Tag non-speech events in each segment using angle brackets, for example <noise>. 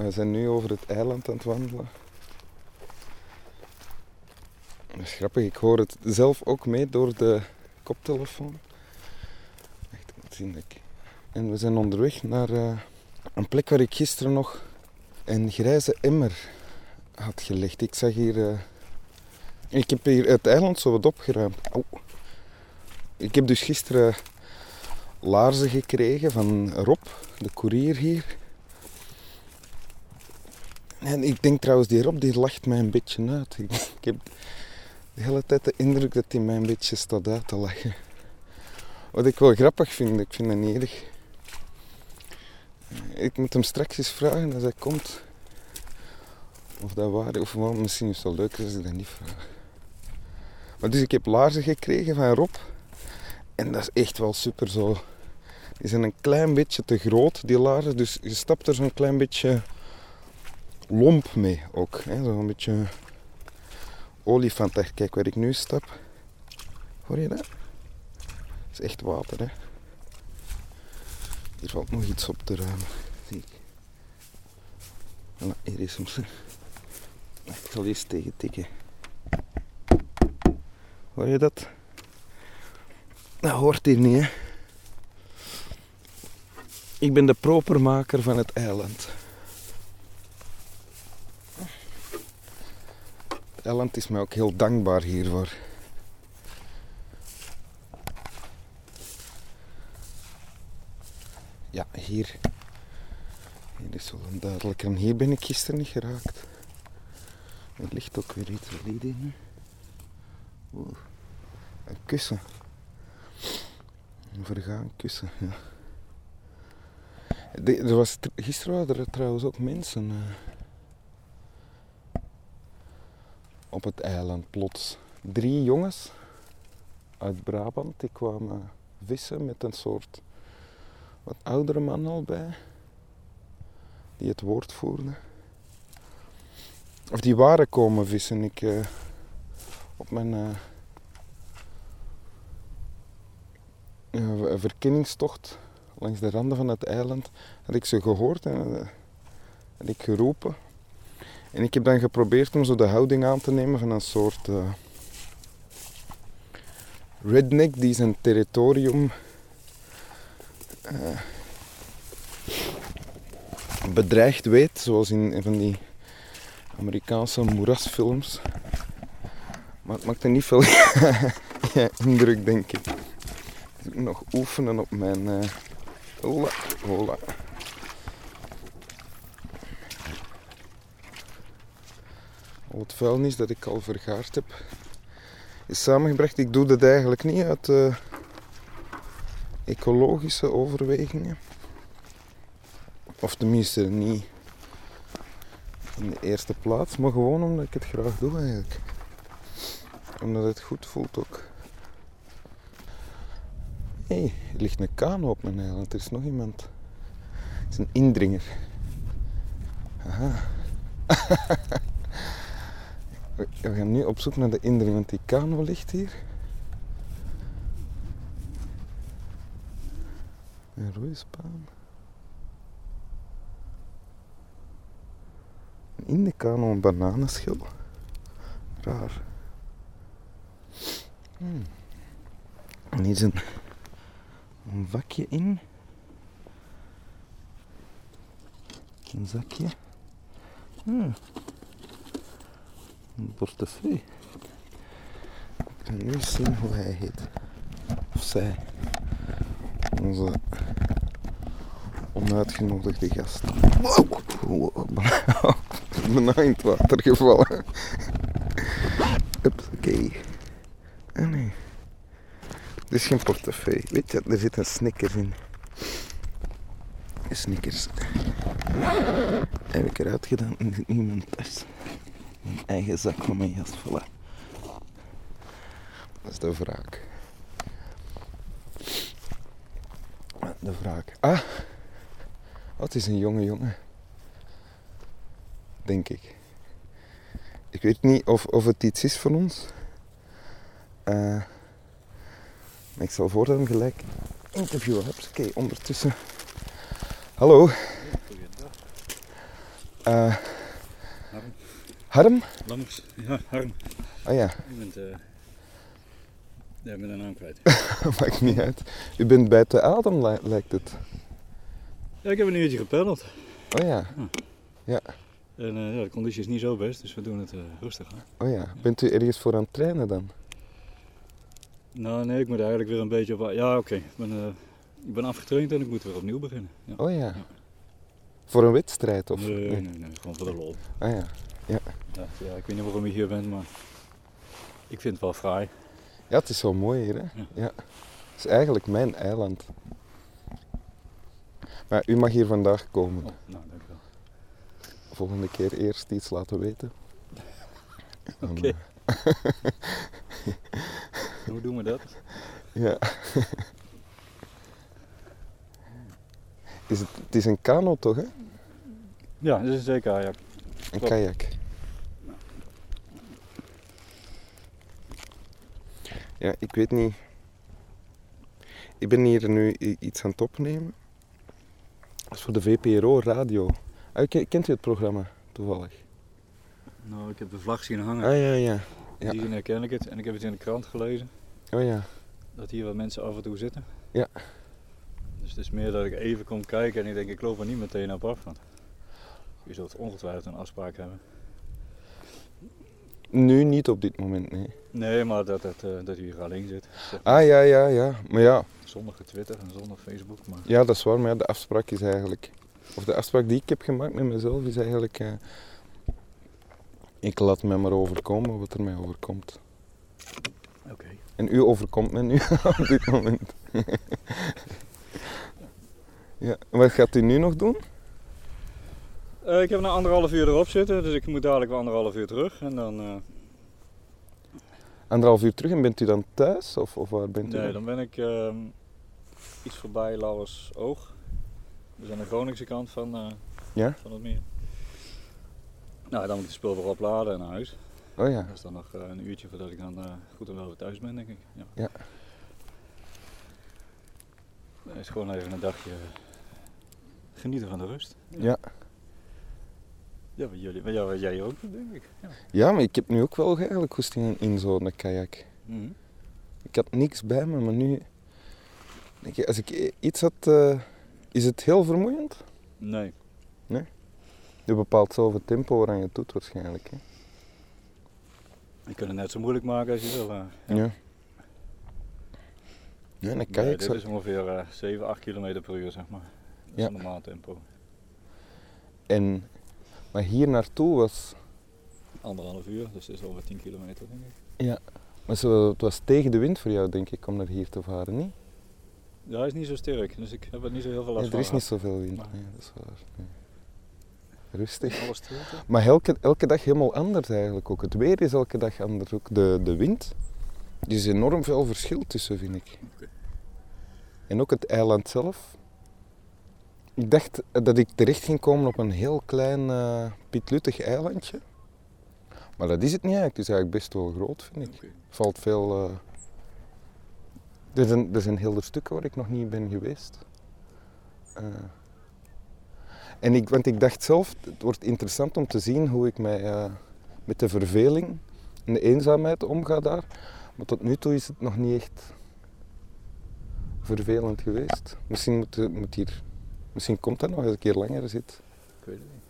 We zijn nu over het eiland aan het wandelen. Dat is grappig, ik hoor het zelf ook mee door de koptelefoon. Echt, ik... En we zijn onderweg naar uh, een plek waar ik gisteren nog een grijze emmer had gelegd. Ik zag hier... Uh, ik heb hier het eiland zo wat opgeruimd. Ik heb dus gisteren laarzen gekregen van Rob, de koerier hier. En ik denk trouwens, die Rob die lacht mij een beetje uit. Ik, heb de hele tijd de indruk dat hij mij een beetje staat uit te lachen. Wat ik wel grappig vind, ik vind het niet erg. Ik moet hem straks eens vragen als hij komt. Of dat waar. Of wel, misschien is het wel leuker als ik dat niet vraag. Maar dus ik heb laarzen gekregen van Rob. En dat is echt wel super zo. Die zijn een klein beetje te groot, die laarzen. Dus je stapt er zo'n klein beetje lomp mee ook. Zo'n beetje olifant. Kijk waar ik nu stap. Hoor je dat? Dat is echt water, hè. Hier valt nog iets op te ruimen. Zie ik. Voilà, hier is hem. <laughs> Ik zal eens tegen tikken. Hoor je dat? Dat hoort hier niet, hè. Ik ben de propermaker van het eiland. Het eiland is mij ook heel dankbaar hiervoor. Ja, hier. Hier is wel een duidelijk. En hier ben ik gisteren niet geraakt. Er ligt ook weer iets in. Oeh, een kussen. Een vergaan kussen, ja. er was, gisteren waren er trouwens ook mensen uh, op het eiland plots. Drie jongens uit Brabant die kwamen vissen met een soort wat oudere man al bij, die het woord voerde. Of die waren komen vissen. Ik, uh, op mijn uh, verkenningstocht langs de randen van het eiland had ik ze gehoord en ik geroepen. En ik heb dan geprobeerd om zo de houding aan te nemen van een soort redneck die zijn territorium uh, bedreigd weet, zoals in van die Amerikaanse moerasfilms. Maar het maakte niet veel <laughs> indruk, denk ik. Ik moet nog oefenen op mijn. Uh, hola, hola. Al het vuilnis dat ik al vergaard heb, is samengebracht. Ik doe dat eigenlijk niet uit. Uh, ecologische overwegingen. Of tenminste niet in de eerste plaats, maar gewoon omdat ik het graag doe eigenlijk. Omdat het goed voelt ook. Hé, hey, er ligt een kano op mijn eiland. Er is nog iemand. Het is een indringer. Aha. <laughs> We gaan nu op zoek naar de want die kano ligt hier. Een roeispaan. In de kano een bananenschil. Raar. Hmm. En hier is een, een vakje in. Een zakje. Hmm. Een portefeuille. Ik nu eens zien hoe hij heet. Of zij onze onuitgenodigde gast. Wow, ben in het water gevallen. Oké. Okay. Ah nee. Dit is geen portefeuille. Weet je, er zit een Snickers in. Snickers. Heb ik eruit gedaan en nu mijn tas. Mijn eigen zak van mijn jas. Voilà. Dat is de wraak. de wraak. Ah, oh, het is een jonge jongen. Denk ik. Ik weet niet of, of het iets is van ons. Uh, maar ik zal voor hem gelijk interviewen. Oké, ondertussen. Hallo. Harm. Harm? Lammers. Ja, Harm. Oh ja, Je bent, eh ja, ik ben de naam kwijt. <laughs> maakt niet uit. U bent bij te adem, li- lijkt het. ja, ik heb een uurtje gepeddeld. Oh ja, En eh, ja, de conditie is niet zo best, dus we doen het eh, rustig aan. oh ja. Bent u ergens voor aan het trainen dan? Nou, nee, ik moet eigenlijk weer een beetje op... Ja, oké. Ik, ben, ik ben afgetraind en ik moet weer opnieuw beginnen. Ja. Oh ja. Voor een wedstrijd of? nee, nee, nee, gewoon voor de lol. Ah ja. Ja, ja, ik weet niet waarom je hier bent, maar ik vind het wel fraai. Ja, het is zo mooi hier, hè? Ja. Ja. Het is eigenlijk mijn eiland. Maar u mag hier vandaag komen. Oh, nou, dank u wel. Volgende keer eerst iets laten weten. <laughs> Oké. eh, <laughs> Hoe doen we dat? ja. Is het, het is een kano toch, hè? Ja, dat is zeker kajak. Een kajak. Ja, ik weet niet. Ik ben hier nu iets aan het opnemen. Dat is voor de VPRO radio. Ah, ke- kent u het programma toevallig? Nou, ik heb de vlag zien hangen. Ah ja, ja. ja. Die herken ik het. En ik heb het in de krant gelezen. Oh ja. Dat hier wat mensen af en toe zitten. Ja. Dus het is meer dat ik even kom kijken en ik denk, ik loop er niet meteen op af. Want je zult ongetwijfeld een afspraak hebben. Nu niet op dit moment, nee. Nee, maar dat, dat, eh, dat u hier alleen zit. Zeg, Ah ja, ja, ja. Maar ja, Zonder Twitter en zonder Facebook. Maar ja dat is waar. Maar ja, de afspraak is eigenlijk... Of de afspraak die ik heb gemaakt met mezelf is eigenlijk... eh, ik laat mij maar overkomen wat er mij overkomt. oké. En u overkomt me nu <laughs> op dit moment. <laughs> ja, wat gaat u nu nog doen? Eh, ik heb nou anderhalf uur erop zitten, dus ik moet dadelijk wel anderhalf uur terug. En dan, eh, Anderhalf uur terug en bent u dan thuis? Of, of waar bent u nee, dan? ben ik ehm, iets voorbij Lauwers Oog. Dus aan de Groningse kant van, eh, Ja? van het meer. Nou, dan moet ik de spul weer opladen en naar huis. Oh ja. Dat is dan nog een uurtje voordat ik dan goed en wel weer thuis ben, denk ik. Ja. Ja. Het is gewoon even een dagje genieten van de rust. Ja. Ja, wat, jullie, wat, ja, wat jij ook doet, denk ik. Ja. Ja, maar ik heb nu ook wel eigenlijk goesting in, in zo'n kajak. Mhm. Ik had niks bij me, maar nu... Denk ik, als ik iets had... eh, is het heel vermoeiend? Nee. Je bepaalt zelf het tempo waaraan je het doet waarschijnlijk. Hè? Je kunt het net zo moeilijk maken als je wil. eh. Ja. ja. een Nee, kajak dit zou... is ongeveer eh 7, 8 km per uur, zeg maar. Dat is Ja. een normaal tempo. En... Maar hier naartoe was... Anderhalf uur, dus het is over 10 kilometer, denk ik. Ja. Maar zo, het was tegen de wind voor jou, denk ik, om naar hier te varen, niet? Ja, hij is niet zo sterk, dus ik heb er niet zo heel veel last Ja, van. er is niet zoveel wind. Maar- Nee, dat is waar. Nee. Rustig. Alles. Maar elke, elke dag helemaal anders eigenlijk ook. Het weer is elke dag anders ook. De, de wind. Er is enorm veel verschil tussen, vind ik. En ook het eiland zelf. Ik dacht dat ik terecht ging komen op een heel klein eh pietluttig eilandje. Maar dat is het niet eigenlijk. Het is eigenlijk best wel groot, vind ik. Valt veel... eh, Er, zijn, er zijn hele stukken waar ik nog niet ben geweest. Eh, en ik, want ik dacht zelf, het wordt interessant om te zien hoe ik mij met de verveling en de eenzaamheid omga daar. Maar tot nu toe is het nog niet echt vervelend geweest. Misschien, moet, moet hier, misschien komt dat nog als ik hier langer zit. Ik weet het niet.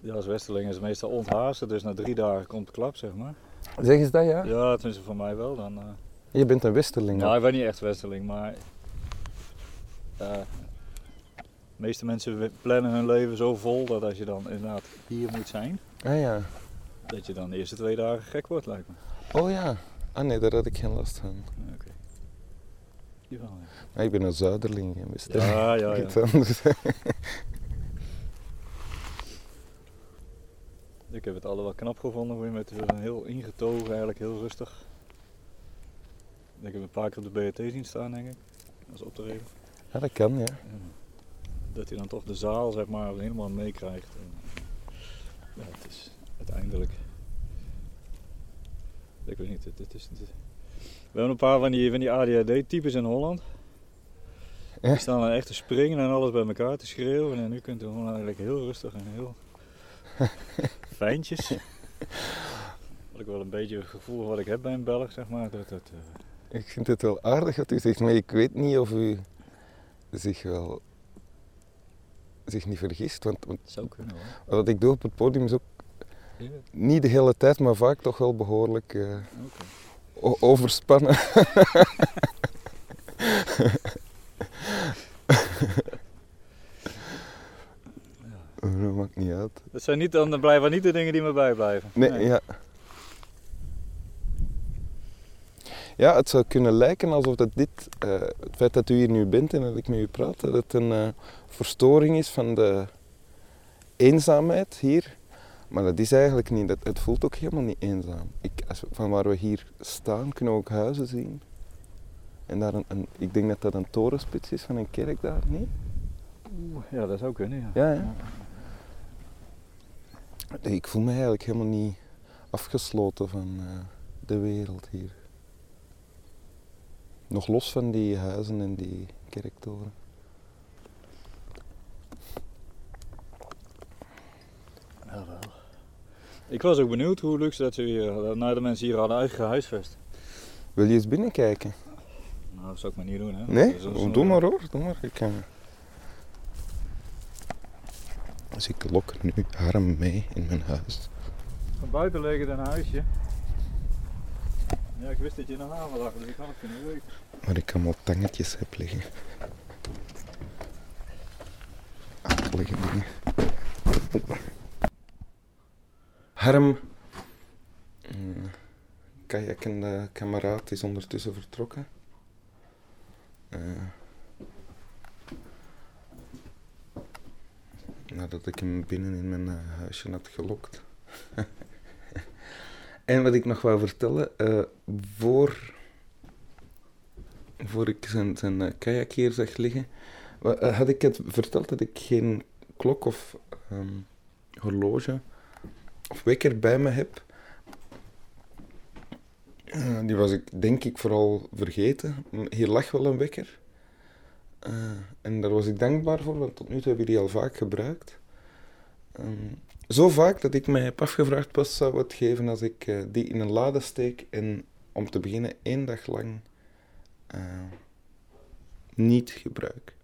Ja, als Westerling is het meestal onthaasten, dus na drie dagen komt het klap, zeg maar. Zeggen ze dat, ja? Ja, tenminste voor mij wel. Dan, eh, Je bent een westerling. Nou, ik ben niet echt Westerling, maar. eh, de meeste mensen plannen hun leven zo vol dat als je dan inderdaad hier moet zijn, Ah ja. dat je dan de eerste twee dagen gek wordt, lijkt me. Oh ja. Ah nee, daar had ik geen last van. Oké. Ja. Maar ik ben een zuiderling, geen westerling. Ja, <laughs> ja, ja. <laughs> Ik heb het alle wel knap gevonden, hoe je met een heel ingetogen, eigenlijk heel rustig. Ik heb een paar keer op de BRT zien staan, denk ik, als optreden. Ja, dat kan, ja. Ja. Dat hij dan toch de zaal, zeg maar, helemaal meekrijgt. Ja, het is uiteindelijk. Ik weet niet, het, het is. het We hebben een paar van die, van die ADHD-types in Holland. Die staan dan echt te springen en alles bij elkaar te schreeuwen. En nu kunt u gewoon eigenlijk heel rustig en heel <laughs> fijntjes. Wat ik wel een beetje het gevoel wat ik heb bij een Belg, zeg maar. Dat, dat, eh, Ik vind het wel aardig dat u zegt, maar ik weet niet of u zich wel zich niet vergist. Want, zou kunnen hoor. wat ik doe op het podium is ook Ja, niet de hele tijd, maar vaak toch wel behoorlijk eh. Overspannen. Dat maakt niet uit. Dat zijn niet, dan blijven niet de dingen die me bijblijven. Nee, ja. Ja, het zou kunnen lijken alsof dat dit, eh, het feit dat u hier nu bent en dat ik met u praat, dat het een eh, verstoring is van de eenzaamheid hier. Maar dat is eigenlijk niet. Dat, het voelt ook helemaal niet eenzaam. Ik, als van waar we hier staan kunnen we ook huizen zien. En daar een, een- ik denk dat dat een torenspits is van een kerk daar, niet? Oeh, Ja, dat zou kunnen, ja. Ja, ja. Ik voel me eigenlijk helemaal niet afgesloten van eh, de wereld hier. Nog los van die huizen en die kerktoren. Jawel. Ik was ook benieuwd hoe luxe dat ze hier, naar de mensen hier hadden uitgehuisvest. Wil je eens binnenkijken? Nou, dat zou ik maar niet doen, hè. Nee? Dus Oh, een- doe maar hoor, doe maar. Ik kan... Dus ik lok nu Harm mee in mijn huis. Van buiten leek het een huisje. Ja, ik wist dat je in de haven lag, dus ik had het kunnen weten. Waar ik allemaal tangetjes heb liggen. Akelige dingen. Harm, een kajakkende kameraad, is ondertussen vertrokken. Eh, nadat ik hem binnen in mijn eh, huisje had gelokt. <laughs> en wat ik nog wou vertellen, eh, voor voor ik zijn, zijn eh, kajak hier zag liggen, eh, had ik het verteld dat ik geen klok of ehm, horloge wekker bij me heb. Eh, die was ik denk ik vooral vergeten. Hier lag wel een wekker. Eh, en daar was ik dankbaar voor, want tot nu toe heb ik die al vaak gebruikt. Ehm, zo vaak dat ik mij heb afgevraagd wat zou het geven als ik eh, die in een lade steek en om te beginnen één dag lang niet gebruik.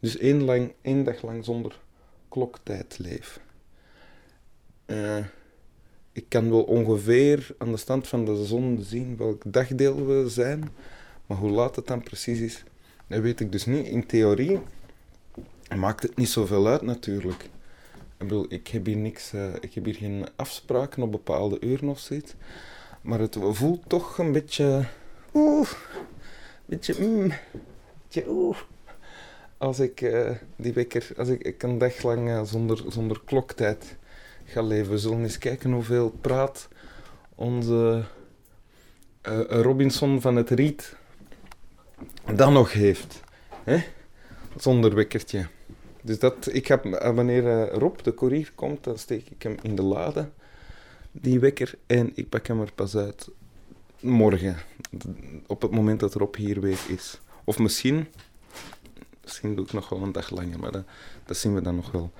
Dus één, lang, één dag lang zonder kloktijd leef. Eh, ik kan wel ongeveer aan de stand van de zon zien welk dagdeel we zijn, maar hoe laat het dan precies is, dat weet ik dus niet. In theorie maakt het niet zoveel uit natuurlijk. Ik bedoel, ik heb hier niks, eh, ik heb hier geen afspraken op bepaalde uren of zoiets. Maar het voelt toch een beetje. Oeh, beetje. Mm, beetje oeh. Als ik eh, die wekker, als ik, ik een dag lang zonder, zonder kloktijd ga leven. We zullen eens kijken hoeveel praat onze eh, Robinson van het Riet dan nog heeft. Hè? Zonder wekkertje. Dus dat, ik ga, wanneer eh, Rob, de koerier, komt, dan steek ik hem in de lade, die wekker, en ik pak hem er pas uit morgen, op het moment dat Rob hier weer is. Of misschien, misschien doe ik nog wel een dag langer, maar dat zien we dan nog wel.